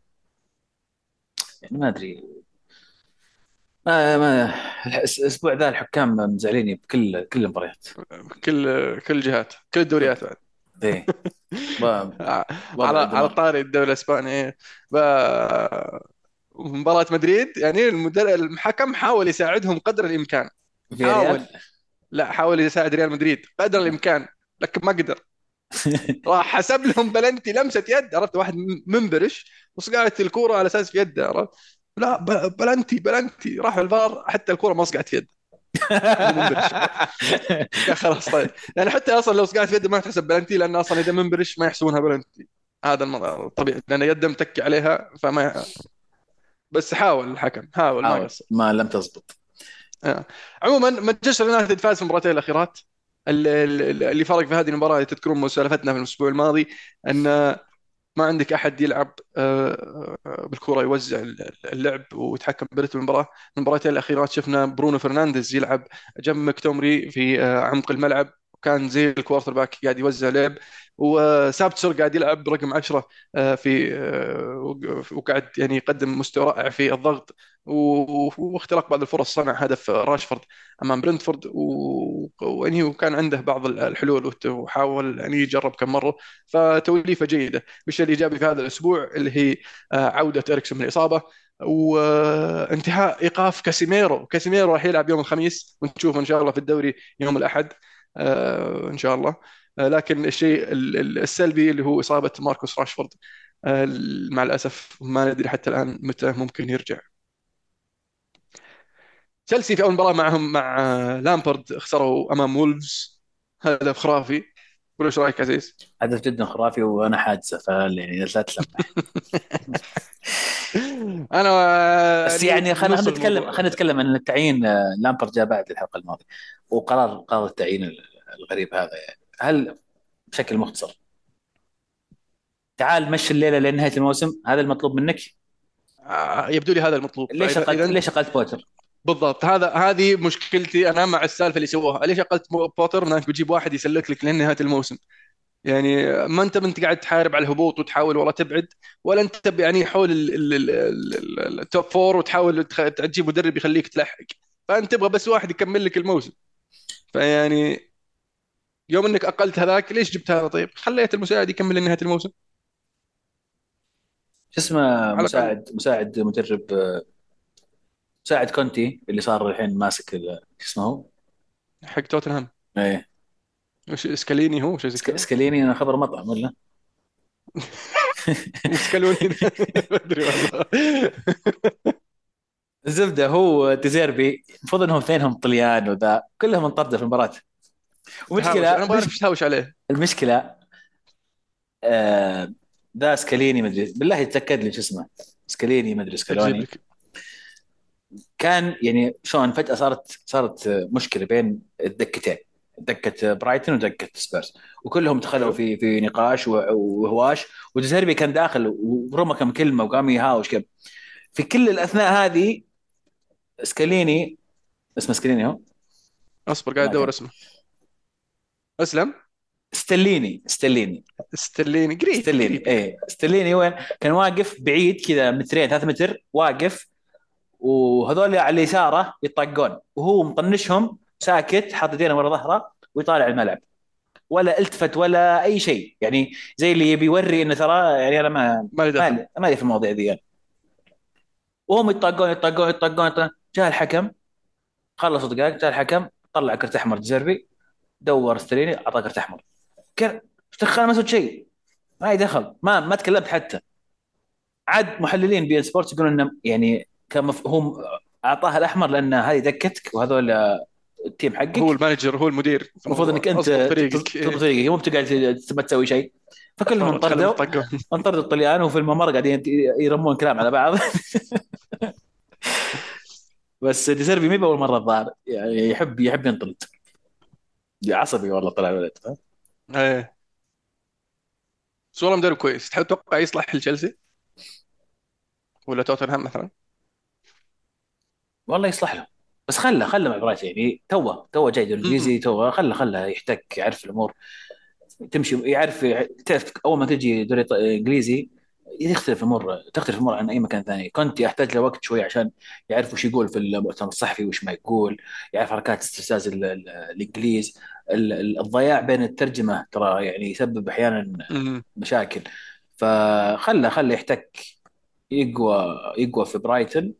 يعني ما أدري. ما ما الأسبوع ذا الحكام مزعليني بكل كل المباريات. كل كل الجهات كل الدوريات بعد. إيه. على على طاري الدوري الإسباني. مباراة مدريد يعني المدر... الحكم حاول يساعدهم قدر الإمكان. في حاول. لا حاول يساعد ريال مدريد قدر الإمكان لكن ما قدر. راح حسب لهم بلنتي لمسة يد عرفت؟ واحد منبرش وصقعت الكورة على أساس في يده عرفت؟ لا penalty penalty. راح الفار حتى الكورة ما صقعت في يده خلاص طيب. يعني حتى أصلا لو صقعت في يده ما تحسب بلنتي لأن أصلا إذا منبرش ما يحسبونها بلنتي. هذا الطبيعي لأن يده متكي عليها فما بس حاول الحكم حاول ما قصر. ما لم تزبط. آه. عموما مانشستر يونايتد فاز في المباراتين الأخيرات. اللي فرق في هذه المباراة تذكرون سالفتنا في الأسبوع الماضي أن ما عندك أحد يلعب آه، آه، بالكرة يوزع اللعب ويتحكم برتم المباراة. المباراتين الأخيرات شفنا برونو فرنانديز يلعب جنب مكتومري في آه، عمق الملعب. وكان زي ال quarterback قاعد يوزع لعب وسابيتزر قاعد يلعب برقم 10 في وقاعد يعني يقدم مستوى رائع في الضغط واختراق بعض الفرص صنع هدف راشفورد أمام برنتفورد ويعني وكان عنده بعض الحلول وحاول يعني يجرب كم مرة فتوليفة جيدة. بالشيء الإيجابي في هذا الأسبوع اللي هي آه، عودة إريكسون من الإصابة وانتهاء إيقاف كاسيميرو. كاسيميرو راح يلعب يوم الخميس ونشوفه إن شاء الله في الدوري يوم الأحد. آه، إن شاء الله. آه، لكن الشيء السلبي اللي هو إصابة ماركوس راشفورد مع الأسف ما ندري حتى الآن متى ممكن يرجع. تشيلسي في أول مباراة معهم مع لامبرد خسروا أمام وولفز. هدف خرافي. قول إيش رأيك عزيز؟ هدف جدا خرافي وأنا حادثة فيعني لا تلمح. أنا بس يعني خلينا نتكلم خلينا نتكلم عن التعيين لامبارد جاء بعد الحلقة الماضية. وقرار قرار التعيين الغريب هذا يعني هل بشكل مختصر تعال مشي الليلة لنهاية الموسم هذا المطلوب منك؟ آه، يبدو لي هذا المطلوب. ليش اقلت ليش أقلت بوتر؟ بالضبط. هذا هذه مشكلتي أنا مع السالفة اللي سووها. ليش أقلت بوتر؟ إنك بتجيب واحد يسلك لك لنهاية الموسم. يعني ما أنت انت قاعد تحارب على الهبوط وتحاول والله تبعد ولا أنت يعني حول ال top four وتحاول تجيب مدرب يخليك تلحق. فأنت تبغى بس واحد يكمل لك الموسم. فيعني يوم إنك أقلت هذاك ليش جبت هذا طيب؟ خليت المساعد يكمل لنهاية الموسم. شو اسمه؟ مساعد مساعد مدرب مساعد كونتي اللي صار الحين ماسك شو اسمه هو؟ حق توتنهام. إيه. وش سكاليني هو؟ شو سكاليني أنا خبر مطعم ولا؟ سكالوني ما أدري والله. الزبده هو ديزيربي المفروض إنهم اثنينهم طليان وذا كلهم انطردوا في المباراة. ومشكلة أنا ما أعرف إيش تهاوش عليه. المشكلة آه ذا سكاليني مدري بالله تاكد لي شو اسمه. سكاليني مدري سكالوني كان يعني شلون فجأة صارت صارت مشكلة بين الدكتين دكة برايتون ودكة سبيرز. وكلهم دخلوا في في نقاش وهواش. وديزيربي كان داخل ورمى كم كلمة وقام يهاوش كم. في كل الأثناء هذه سكاليني اسمه سكاليني هو؟ أصبر قاعد أدور اسمه. أسلم؟ ستليني ستليني. ستليني قريب ستليني إيه ستليني وين؟ كان واقف بعيد كذا مترين ثلاث متر واقف وهذول على يساره يطقون. وهو مطنشهم ساكت حاط يدينه ورا ظهره ويطالع الملعب. ولا التفت ولا أي شيء. يعني زي اللي يبي يوري إنه ترى يعني أنا ما ما ما في المواضيع ذي. يعني. وهم يطقون يطقون يطقون جاء الحكم خلصوا دقائق جاء الحكم طلع كرت أحمر ديزيربي وستيليني أعطاه كرت أحمر. دخل ما سويت شيء. ما دخل. ما ما تكلمت حتى. عاد محللين بي سبورتس يقولون إنه يعني كمفهوم اعطاها الأحمر لأن هذه دكتك وهذول ال team حقك. هو ال manager هو المدير. المفروض إنك أنت تضبط فريقك. مو بتقعد ما تسوي شيء. فكلهم انطردوا. انطردوا الطليان وفي الممر قاعدين يرمون كلام على بعض. بس ديزيربي مي باول مرة الظاهر. يعني يحب يحب ينطرد. عصبي والله طلع الولد. إيه. بس والله مدرب كويس. تتوقع يصلح لتشيلسي؟ ولا توتنهام مثلا؟ والله يصلح له بس خله خله مع برايتون يعني توه توه جاي الانجليزي توه خله خله يحتك يعرف الأمور. تمشي يعرف تعرف أول ما تجي دوري إنجليزي يختلف الأمور تختلف الأمور عن أي مكان ثاني. كنت يحتاج له وقت شوي عشان يعرف وش يقول في المؤتمر الصحفي وش ما يقول يعرف حركات استفزاز ال- ال- الإنجليز. ال- ال- الضياع بين الترجمة ترى يعني يسبب أحيانا. مشاكل. فخله خله يحتك يقوى يقوى في برايتن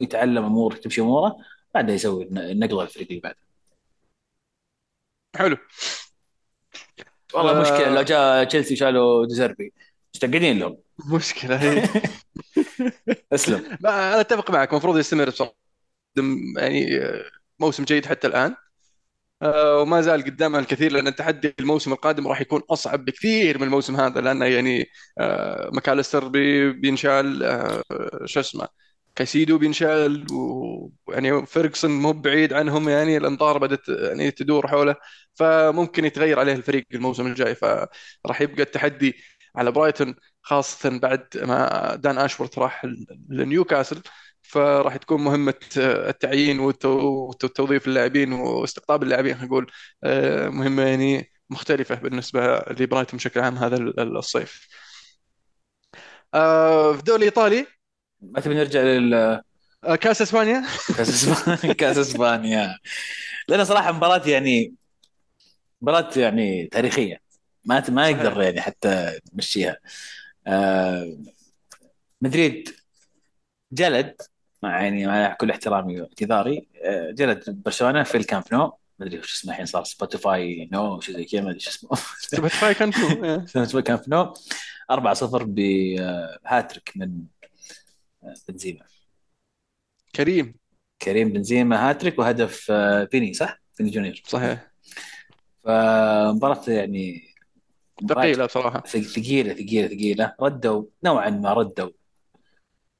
يتعلم أمور تمشي أموره بعدها يسوي النقله للفريق اللي بعده حلو. والله مشكلة لو جاء تشيلسي شالوا ديزيربي مستقعدين لهم. مشكلة هي أسلم. ما أنا أتفق معك المفروض يستمر بصراحة قدم- يعني موسم جيد حتى الآن. آه، وما زال قدامها الكثير لأن التحدي الموسم القادم راح يكون أصعب بكثير من الموسم هذا لأنه يعني آه، ماكاليستر بي- بينشال آه، شو اسمه كايسيدو بينشال ويعني فيرجسون مو بعيد عنهم يعني الأنظار بدأت يعني تدور حوله. فممكن يتغير عليه الفريق الموسم الجاي. فراح يبقى التحدي على برايتون خاصة بعد ما دان أشورث راح لنيوكاسل. فراح تكون مهمة التعيين والتو- وتوظيف اللاعبين واستقطاب اللاعبين نقول آه، مهمة يعني مختلفة بالنسبة لبرايتون بشكل عام هذا الصيف. آه، في الدوري الإيطالي ما تبي نرجع لل آه، كأس إسبانيا؟ كاس إسبانيا. كاس إسبانيا. لأن صراحة مباراة يعني مباراة يعني تاريخية. ما ما يقدر يعني حتى تمشيها آه مدريد جلد مع يعني مع كل احترامي واعتذاري آه جلد برشلونة في الكامب نو. ما أدري وش اسمه الحين صار سبوتيفاي نو شيء زي كذا ما أدري شو اسمه. سبوتيفاي كامب نو في الكامب نو. 4-0 بهاتريك من بنزيما. كريم. كريم بنزيما هاتريك وهدف آه، فيني صح؟ فيني جونيور. صحيح. فمباراة يعني ثقيلة بصراحة ثقيلة ثقيلة ثقيلة. ردوا نوعا ما ردوا.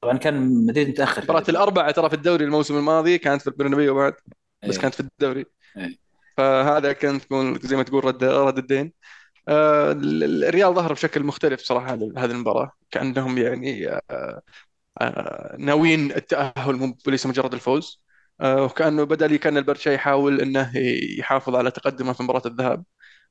طبعا كان مدريد متأخر. مباراة الأربعة ترى في الدوري الموسم الماضي كانت في البرنابيو بعد بس إيه. كانت في الدوري. إيه. فهذا كانت تكون زي ما تقول رد رد الدين. آه، الريال ظهر بشكل مختلف صراحة هذه المباراة. كأنهم يعني آه، ناويين التأهل مو ليس مجرد الفوز. آه، وكأنه بدل كأن البرشا يحاول إنه يحافظ على تقدمه في مباراة الذهاب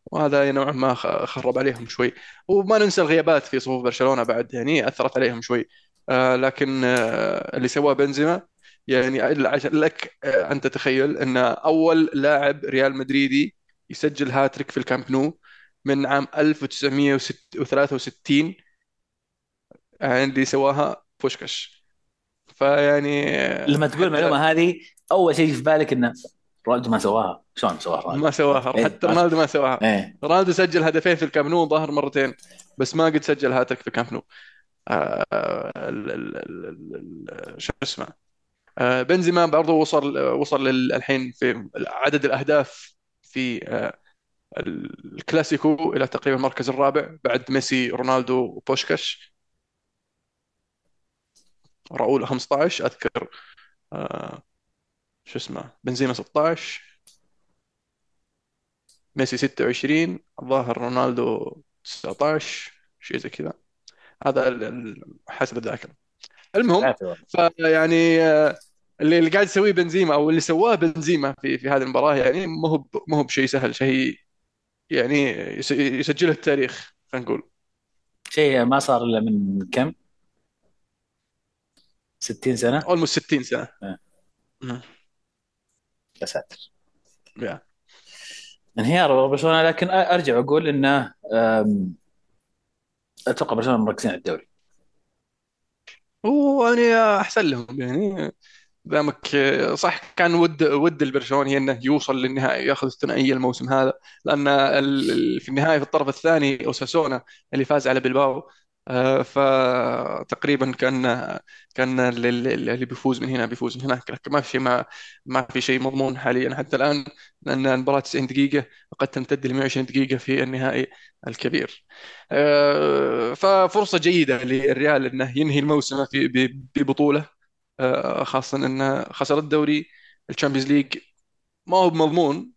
وهذا نوعا ما خرب عليهم شوي. وما ننسى الغيابات في صفوف برشلونة بعد يعني أثرت عليهم شوي. آه، لكن آه، اللي سواه بنزيما يعني لك آه، أن تتخيل أن أول لاعب ريال مدريدي يسجل هاتريك في الكامب نو من عام 1963 يعني اللي سواها بوشكاش. فيعني لما تقول حتى المعلومة هذه أول شيء في بالك إنه رونالدو ما سواها؟ شلون سواها؟ ما سواها. إيه حتى رونالدو ما سواها. إيه. رونالدو سجل هدفين في الكامب نو ظهر مرتين بس ما قد سجل هاتريك في الكامب نو آه، شو اسمه؟ آه، بنزيما برضه وصل وصل الحين في عدد الأهداف في آه، الكلاسيكو إلى تقريبا المركز الرابع بعد ميسي رونالدو وبوشكاش. راؤول 15 أذكر آه، شو اسمه بنزيما 16 ميسي 26 الظاهر رونالدو 19 شيء زي كذا. هذا حسب الذاكرة. المهم فيعني آه، اللي اللي قاعد يسويه بنزيما أو اللي سواه بنزيما في في هذه المباراة يعني ما هو ما هو بشيء سهل شيء يعني يس- يسجله التاريخ خلينا نقول. شيء ما صار إلا من كم؟ 60 سنة؟ اولموست 60 سنة آه. يا ساتر يا. انهيار برشلونة لكن أرجع أقول إنه أم، أتوقع برشلونة مركزين على الدوري ويعني أحسن لهم يعني دامك صح كان ود ود البرشلوني إنه يوصل للنهائي ياخذ الثنائية الموسم هذا لأن في النهائي في الطرف الثاني أوساسونا اللي فاز على بلباو آه، فتقريبا كان كان اللي بيفوز من هنا بيفوز من هناك. لكن ما في شيء ما ما في شيء مضمون حاليا. حتى الآن لأن المباراة 90 دقيقة وقد تمتد ل 120 دقيقة في النهائي الكبير. آه، ففرصة جيدة للريال إنه ينهي الموسم ببطولة. آه، خاصة انه خسر الدوري ال Champions League ما هو بمضمون.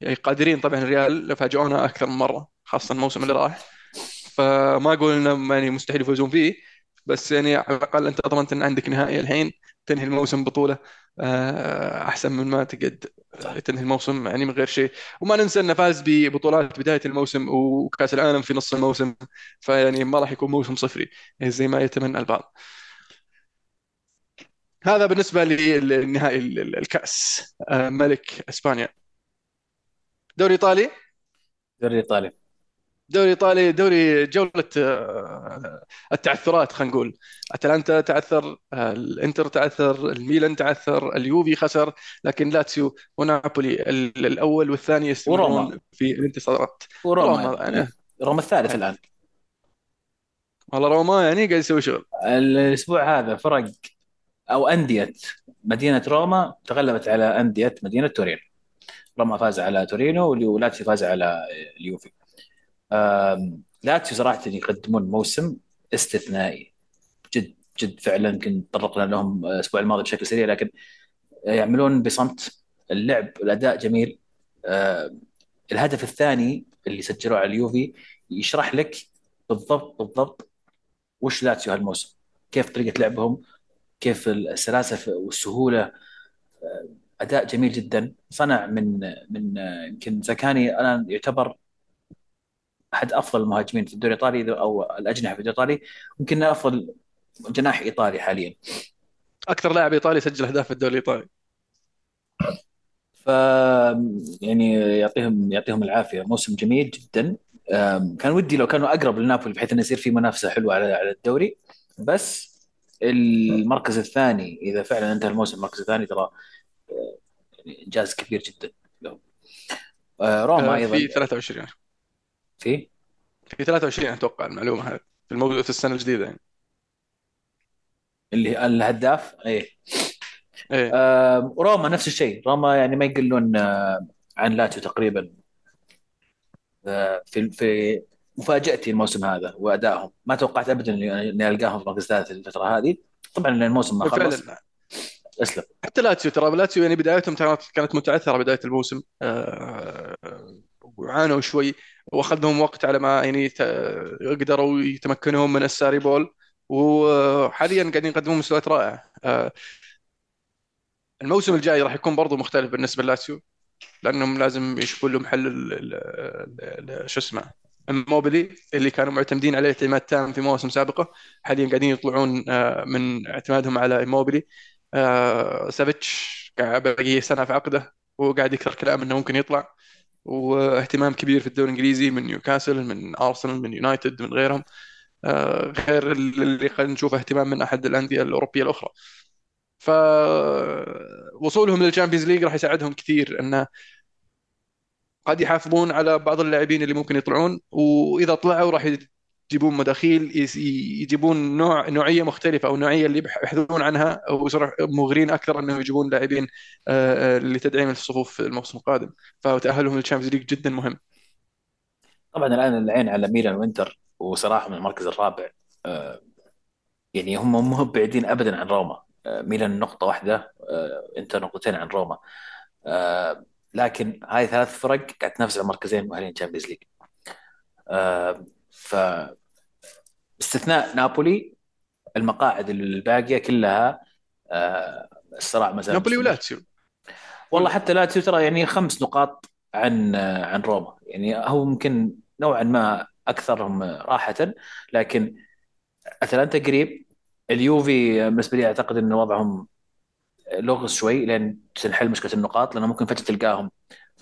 يعني قادرين طبعا الريال فاجئونا أكثر من مرة خاصة الموسم اللي راح. فما أقول انهم يعني مستحيل يفوزون فيه بس يعني على الأقل أنت ضمنت إن عندك نهائي الحين تنهي الموسم بطولة آه، أحسن من ما تقعد صح. تنهي الموسم يعني من غير شيء. وما ننسى انه فاز ببطولات بداية الموسم وكأس العالم في نص الموسم فيعني ما راح يكون موسم صفري زي ما يتمنى البعض. هذا بالنسبة للنهائي الكأس آه، ملك إسبانيا. دوري إيطالي؟ الدوري الايطالي دوري إيطالي دوري جولة آه، التعثرات خلينا نقول. أتلانتا تعثر آه، الإنتر تعثر الميلان تعثر اليوفي خسر لكن لاتسيو ونابولي ال- الأول والثاني يستمرون في الانتصارات. وروما روما يعني. روما الثالث يعني الآن. والله روما يعني قاعد يسوي شغل. الأسبوع هذا فرق أو أندية مدينة روما تغلبت على أندية مدينة تورينو. روما فاز على تورينو ولاتسيو فاز على اليوفي. لاتسيو صراحة يقدمون موسم استثنائي. جد جد فعلا يمكن تطرقنا لهم الأسبوع الماضي بشكل سريع لكن يعملون بصمت. اللعب الأداء جميل. آه، الهدف الثاني اللي سجلوه على اليوفي يشرح لك بالضبط بالضبط وش لاتسيو هالموسم. كيف طريقة لعبهم كيف السلاسة والسهولة. أداء جميل جدا. صنع من من يمكن زكاني الان يعتبر أحد أفضل المهاجمين في الدوري الإيطالي أو الأجنحة في الدوري الإيطالي يمكن أفضل جناح إيطالي حاليا. أكثر لاعب إيطالي سجل أهداف في الدوري الإيطالي. ف يعني يعطيهم يعطيهم العافية. موسم جميل جدا. كان ودي لو كانوا أقرب لنابولي بحيث أنه يصير في منافسة حلوة على على الدوري. بس المركز الثاني إذا فعلا انتهى الموسم المركز الثاني ترى أه، يعني إنجاز كبير جدا. لهم أه، روما آه، أيضا. في 23 في؟ في 23 أتوقع المعلومة هذه في الموضوع في السنة الجديدة يعني. اللي الهداف؟ إيه. إيه. أه، روما نفس الشيء. روما يعني ما يقلون أه، عن لاتيو تقريبا. أه، في في مفاجأتي الموسم هذا وأدائهم. ما توقعت أبدا إني إني ألقاهم في المركز الثالث الفترة هذه. طبعا لأن الموسم ما خلص. فعلا أسلم. حتى لاتسيو ترى لاتسيو يعني بدايتهم كانت كانت متعثرة بداية الموسم. آه، وعانوا شوي. واخذهم وقت على ما يعني قدروا يتمكنون من ال Sarri ball. وحاليا قاعدين يقدمون مستويات رائعة. آه، الموسم الجاي راح يكون برضو مختلف بالنسبة للاتسيو لأنهم لازم يشوفون لهم حل شو اسمه إيموبيلي اللي كانوا معتمدين عليه اعتماد تام في مواسم سابقه. حاليا قاعدين يطلعون آه، من اعتمادهم على إيموبيلي آه، سافيتش باقي سنة في عقده وقاعد يكثر كلام إنه ممكن يطلع. واهتمام كبير في الدوري الإنجليزي من نيوكاسل من أرسنال من يونايتد من غيرهم. آه، غير اللي خلينا نشوفه اهتمام من أحد الأندية الأوروبية الأخرى. فوصولهم لل Champions League راح يساعدهم كثير إنه قد يحافظون على بعض اللاعبين اللي ممكن يطلعون وإذا طلعوا راح يجيبون مداخيل يجيبون نوع نوعية مختلفة أو النوعيه اللي يبحثون عنها أو صراحة مغرين أكثر أنهم يجيبون لاعبين آه، آه، لتدعيم الصفوف الموسم القادم. فتأهلهم لل Champions League جدا مهم. طبعا الآن العين على ميلان وإنتر وصراحة من المركز الرابع آه، يعني هم مو بعيدين أبدا عن روما. ميلان نقطة واحدة آه، إنتر نقطتين عن روما. لكن هاي ثلاث فرق قاعد تنافس على مركزين مؤهلين Champions League. ف باستثناء نابولي المقاعد الباقية كلها آه، الصراع ما زال نابولي ولاتسيو. والله حتى لاتسيو ترى يعني خمس نقاط عن آه، عن روما. يعني هو ممكن نوعا ما أكثرهم راحة لكن أتلانتا قريب. اليوفي بالنسبة لي أعتقد إن وضعهم لغز شوي لين تنحل مشكلة النقاط لأنه ممكن فجأة تلقاهم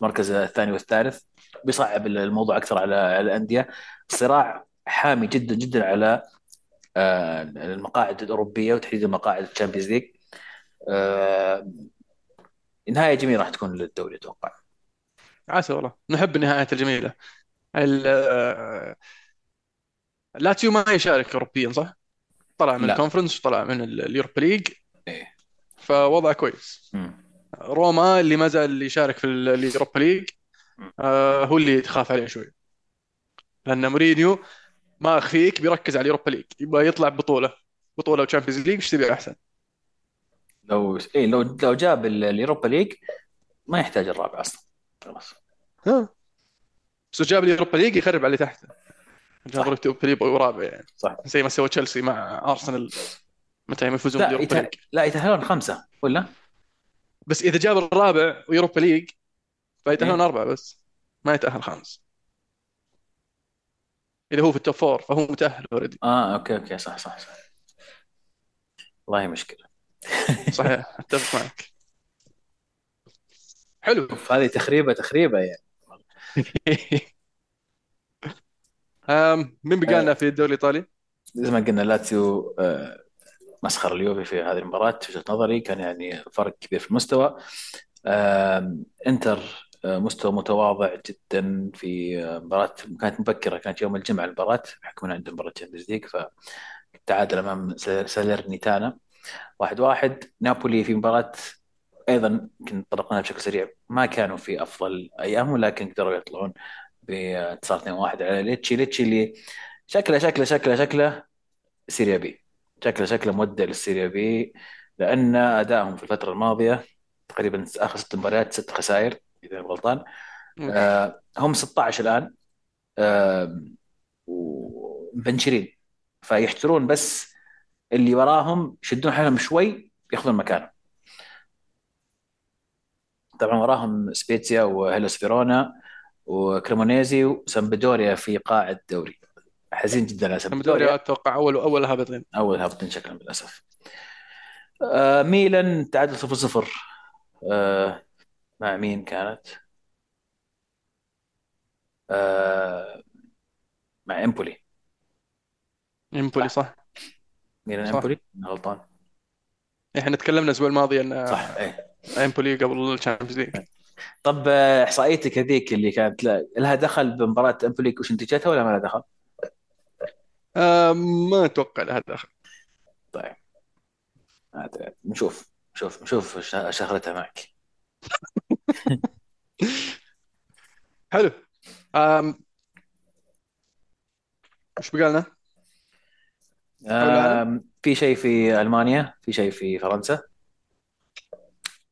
المركز الثاني والثالث بيصعب الموضوع أكثر على الأندية. صراع حامي جدا جدا على آه، المقاعد الأوروبية وتحديدا مقاعد ال Champions League. آه، نهاية جميلة راح تكون للدوري أتوقع. عسى والله. نحب النهايات الجميلة. ال- آه، لاتسيو ما يشارك اوروبيا صح؟ طلع من ال Conference وطلع من ال- ال Europa League. إيه. فوضعه كويس. مم. روما اللي ما زال يشارك في ال- ال Europa League. آه، هو اللي تخاف عليه شوي. لأن مورينيو ما أخفيك بيركز على ال Europa League. يبغى يطلع ببطوله بطولة و Champions League إيش تبي أحسن؟ لو إيه لو لو جاب ال- ال Europa League ما يحتاج الرابع أصلا. خلاص. ها. بس لو جاب ال Europa League يخرب على اللي تحته جاب ال Europa League ورابع يعني. صح. زي ما سوى تشيلسي مع أرسنال متى يفوزون لا بال Europa. League؟ لا يتأهلون خمسة ولا بس إذا جاب الرابع و Europa League فيتاهلون إيه. أربعة بس ما يتأهل خامس. إذا هو في ال top four فهو متأهل already آه okay okay صح صح صح. والله مشكلة. صحيح أتفق معك. حلو. هذه تخريبة تخريبة يعني. أم، مين بقى لنا آه. في الدوري الإيطالي؟ زي ما قلنا لاتسيو آه مسخر اليوفي في هذه المباراة في وجهة نظري كان يعني فرق كبير في المستوى. إنتر آه مستوى متواضع جدا في آه، مباراة كانت مبكرة كانت يوم الجمعة المباراة بحكم انه عندهم مباراة Champions League فتعادل أمام سالرنيتانا واحد واحد. نابولي في مباراة أيضا يمكن طرقنا بشكل سريع ما كانوا في أفضل ايامهم لكن قدروا يطلعون بانتصار 2-1 على ليتشي. ليتشي اللي شكله شكله شكله شكله Serie B. شكله شكله مودع لل Serie B لأن أدائهم في الفترة الماضية تقريبا آخر ست مباريات ست خسائر إذا غلطان. آه هم 16 الآن. آه ومبنشرين. فيحترون بس اللي وراهم يشدون حالهم شوي ياخذون مكانه. طبعا وراهم سبيتسيا وهيلوس فيرونا وكريمونيزي وسامبدوريا في قاع الدوري حزين جدا سامبدوريا سامبدوريا أتوقع اول أول هابطين أول هابطين شكلا للأسف. آه ميلان تعادل 0 0 آه مع مين كانت؟ آه مع إمبولي. إمبولي صح. ميلان صح. إمبولي؟ غلطان. إحنا تكلمنا الأسبوع الماضي إن صح إيه. إمبولي قبل ال Champions League. طب آه، إحصائيتك هذيك اللي كانت لها دخل بمباراة إمبولي؟ وش نتيجتها ولا ما لها دخل؟ أم، ما أتوقع لها دخل. طيب. نشوف. نشوف نشوف شغلتها معك. حلو. أم، وش بقى لنا؟ في شيء في ألمانيا في شيء في فرنسا.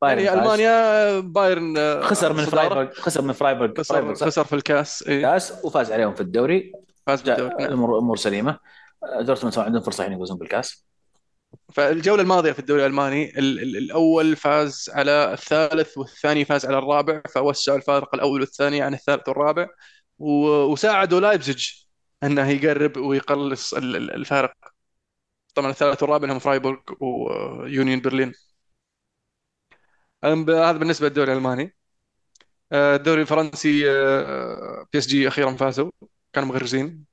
بايرن يعني ألمانيا بايرن خسر آه، من صداره فرايبورغ خسر من فرايبورغ خسر؟ خسر في الكاس اي كاس وفاز عليهم في الدوري. فاز بالدوري. جاء نعم. الأمور أمور سليمة. دورتموند عندهم فرصة يعني يفوزون بالكاس. فالجولة الماضية في الدوري الألماني ال ال الأول فاز على الثالث والثاني فاز على الرابع فوسعوا الفارق الأول والثاني عن الثالث والرابع. وساعدوا لايبزيج أنه يقرب ويقلص ال- ال- الفارق. طبعا الثالث والرابع هم فرايبورغ ويونيون برلين. هذا بالنسبة للدوري الألماني. آه، الدوري الفرنسي آه، PSG أخيرا فازوا. كانوا مغرزين.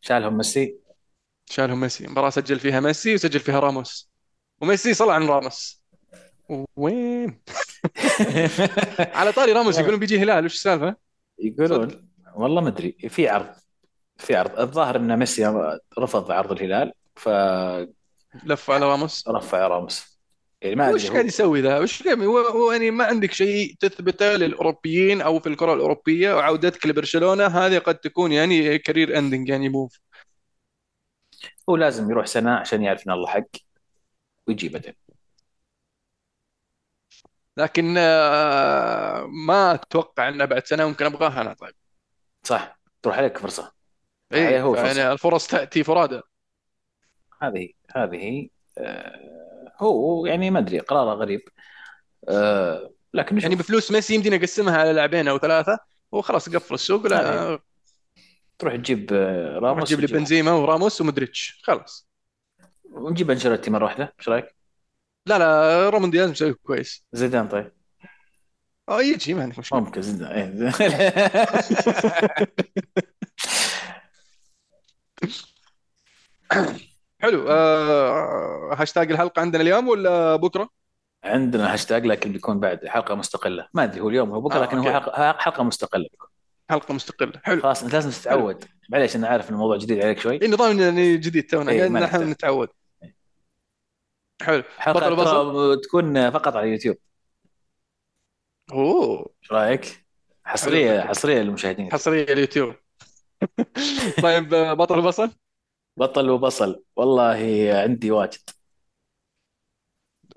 شالهم ميسي. شالهم ميسي. مباراة سجل فيها ميسي وسجل فيها راموس. وميسي صلى عن راموس. وين؟ على طاري راموس. يقولون بيجي هلال. وش السالفة؟ صدق. يقولون والله ما أدري. في عرض. في عرض. الظاهر إن ميسي رفض عرض الهلال فرفع لف على راموس. راموس. يعني ما وش قاعد يسوي ذا؟ وش هو يعني ما عندك شيء تثبته للأوروبيين أو في الكرة الأوروبية وعودتك لبرشلونة هذه قد تكون يعني career ending يعني move هو لازم يروح سنة عشان يعرف ان الله حق ويجي بعدين لكن آه، ما أتوقع أنه بعد سنة ممكن أبغاها أنا طيب. صح تروح عليك فرصة. إيه هو فرصة. يعني الفرص تأتي فرادى هذه هذه هو يعني ما أدري قراره غريب. آه لكن يعني بفلوس ميسي يمدينا اقسمها على لاعبين أو ثلاثة وخلاص قفل السوق. هذه لا تروح تجيب آه راموس تجيب لي بنزيما وراموس ومودريتش. خلاص. ونجيب أنشيلوتي مرة واحدة إيش رأيك؟ لا لا رومان دياز مسوي كويس. زيدان طيب. آه يجي ما عندك مشكلة. ممكن زيدان. إيه. حلو. آه هاشتاج الحلقة عندنا اليوم ولا بكرة؟ عندنا هاشتاج لكن بيكون بعد. حلقة مستقلة. ما أدري هو اليوم هو بكرة آه لكن هو okay. حلقه حلقة مستقلة. بيكون حلقة مستقلة. حلو. خلاص أنت لازم تتعود. معليش أنا عارف إن الموضوع جديد عليك شوي. إيه نظام يعني جديد تونا. اي نحن نحتاج نتعود. حلو. حلقة بطل تكون فقط على اليوتيوب. أوه. إيش رأيك؟ حصريه حلو. حصرية للمشاهدين. حصرية اليوتيوب. طيب آه، بطل بصل؟ بطل وبصل. والله عندي واجد.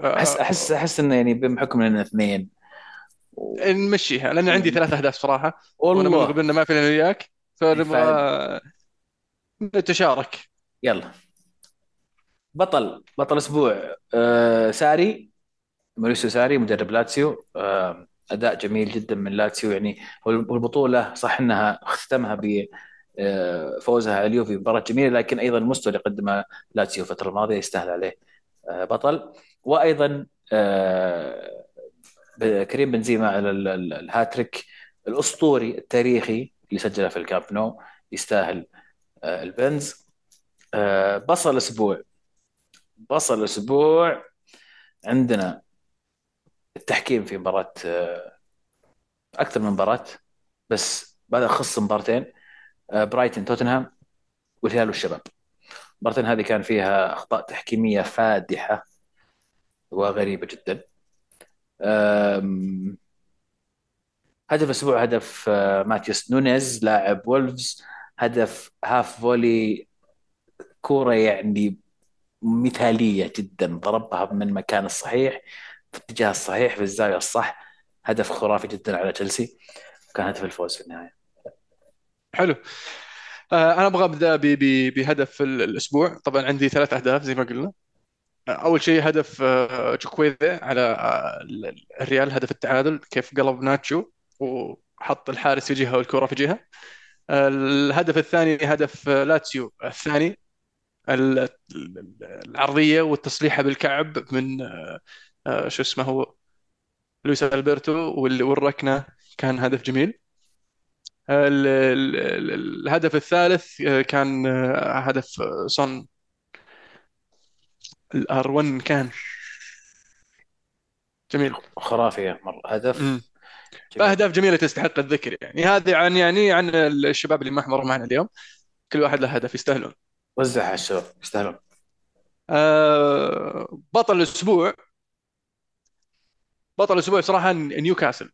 احس احس آه احس إنه يعني بحكم إننا اثنين. و... نمشيها لأن عندي ثلاث أهداف صراحة. وأنا والله. قبلنا ما في إلا وياك فنبغى نتشارك. يلا. بطل. بطل أسبوع. آه ساري. موريسيو ساري مدرب لاتسيو. آه، أداء جميل جدا من لاتسيو. يعني هو البطولة صح إنها اختتمها ب فوزها على اليوفي مباراة جميلة لكن أيضا المستوى اللي قدمه لاتسيو الفترة الماضية يستاهل عليه. آه، بطل. وأيضا آه، كريم بنزيما على الهاتريك الأسطوري التاريخي اللي سجله في الكامب نو يستاهل البنز. بصل الأسبوع. بصل الأسبوع عندنا التحكيم في مباراة أكثر من مباراة بس بعد أخص مبارتين. برايتن توتنهام والهلال والشباب. المباراتين هذه كان فيها أخطاء تحكيمية فادحة وغريبة جدا. هدف الأسبوع هدف آه، ماتيوس نونيز لاعب وولفز. هدف half volley كورة يعني مثالية جدا. ضربها من المكان الصحيح في الاتجاه الصحيح في الزاوية الصح. هدف خرافي جدا على تشيلسي. كان هدف الفوز في النهاية. حلو. آه، أنا أبغى أبدأ بهدف الأسبوع. طبعا عندي ثلاث أهداف زي ما قلنا. آه، أول شيء هدف آه، على الريال هدف التعادل كيف قلب ناتشو وحط الحارس في جهة والكرة في جهة. الهدف الثاني هدف لاتسيو الثاني. العرضية والتصليحة بالكعب من شو اسمه هو؟ لويس ألبرتو والركنة. كان هدف جميل. الهدف الثالث آه، كان آه، هدف آه، صن الآر 1 كان. جميل. خرافي مرة. هدف؟ جميل. أهداف جميلة تستحق الذكر يعني. هذه عن يعني عن الشباب اللي ما حضروا معنا اليوم. كل واحد له هدف يستاهلون. وزع على الشباب يستاهلون. آه بطل الأسبوع بطل الأسبوع صراحة نيوكاسل.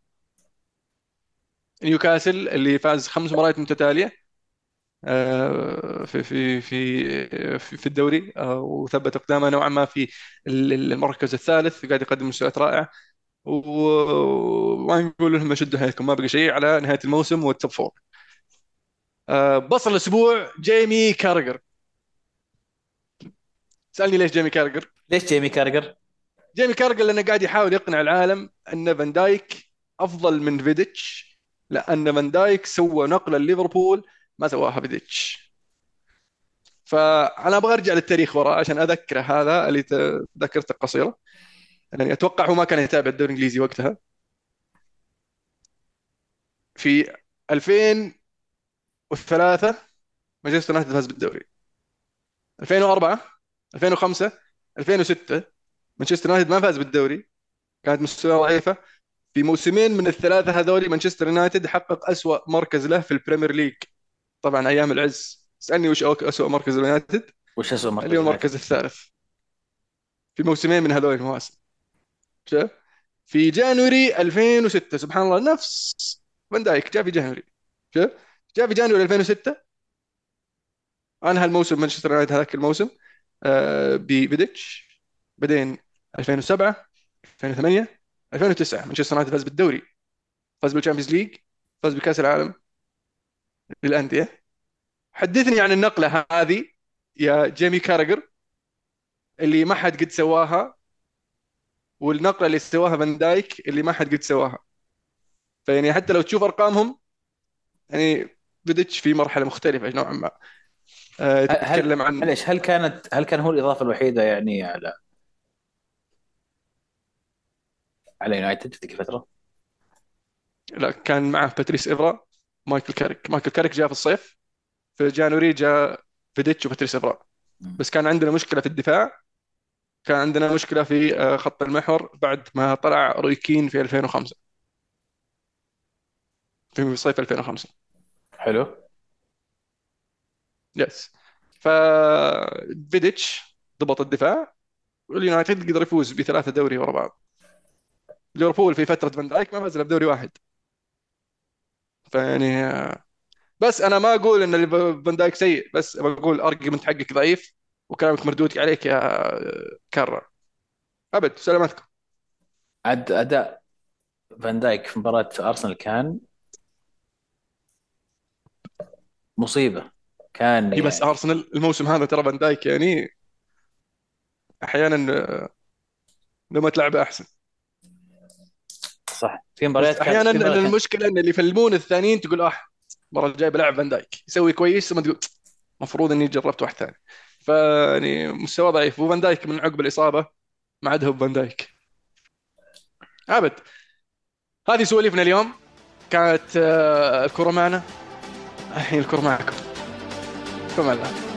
نيوكاسل اللي فاز خمس مباريات متتالية آه، في في في في الدوري آه، وثبت اقدامه نوعا ما في المركز الثالث قاعد يقدم مستويات رائعه وما نقول لهم شدوا حيلكم ما بقى شيء على نهاية الموسم وال top four آه، بصل الأسبوع جيمي كارجر. سألني ليش جيمي كاراجر؟ ليش جيمي كارجر؟ جيمي كارجر لأنه قاعد يحاول يقنع العالم إن فان دايك أفضل من فيديتش لأن فان دايك سوى نقلة لليفربول ما سواها فيديتش فأنا أبغى أرجع للتاريخ وراء عشان اذكره هذا اللي ذاكرته قصيرة. يعني أتوقع هو ما كان يتابع الدوري الإنجليزي وقتها. في 2003 مانشستر يونايتد فاز بالدوري. 2004 2005 2006 مانشستر يونايتد ما فاز بالدوري. كانت مستوى ضعيفة. في موسمين من الثلاثة هذول مانشستر يونايتد حقق أسوأ مركز له في ال Premier League. طبعا أيام العز. اسألني وش أسوأ مركز اليونايتد وش أسوأ مركز اليوم المركز الثالث. في موسمين من هذول المواسم شوف. في January 2006 سبحان الله نفس فان دايك. جاء في January. شوف. جاء في January 2006 انهى الموسم مانشستر يونايتد هذاك الموسم آه بعدين 2007 2008 2009 مانشستر يونايتد فاز بالدوري فاز بال Champions League فاز بكأس العالم للأندية. حدثني عن النقلة هذه يا جيمي كاراجر اللي ما حد قد سواها والنقلة اللي سواها فان دايك اللي ما حد قد سواها. فيعني حتى لو تشوف أرقامهم يعني فيديتش في مرحلة مختلفة نوعا ما. أه تتكلم عن معليش هل كانت هل كان هو الإضافة الوحيدة يعني على على يونايتد في ذيك الفترة؟ لا كان معه باتريس إفرا مايكل كاريك. مايكل كاريك جاء في الصيف في January جاء فيديتش وباتريس إفرا بس كان عندنا مشكلة في الدفاع كان عندنا مشكلة في آه، خط المحور بعد ما طلع روي كين في 2005 في صيف 2005 حلو. yes ف فيديتش ضبط الدفاع واليونايتد قدر يفوز بثلاثة دوري ورا بعض. ليفربول في فترة فان دايك ما فاز إلا بدوري واحد. فيعني بس أنا ما أقول إن فان دايك سيء بس بقول argument حقك ضعيف وكلامك مردود عليك يا كاراجر ابد سلامتكم عد أداء فان دايك في مباراة أرسنال كان مصيبة. كان يعني بس أرسنال الموسم هذا ترى فان دايك يعني أحيانا لما تلعب أحسن. صح. في مباريات أحيانا المشكلة إن اللي يفلمون الثانيين تقول آه المرة الجاية بلعب فان دايك. يسوي كويس ثم تقول المفروض إني جربت واحد ثاني. فيعني مستوى ضعيف. وفان دايك من عقب الإصابة ما عاد هو فان دايك. ابد هذه سواليفنا اليوم. كانت آه، الكره معنا. الحين الكره معكم. فما الله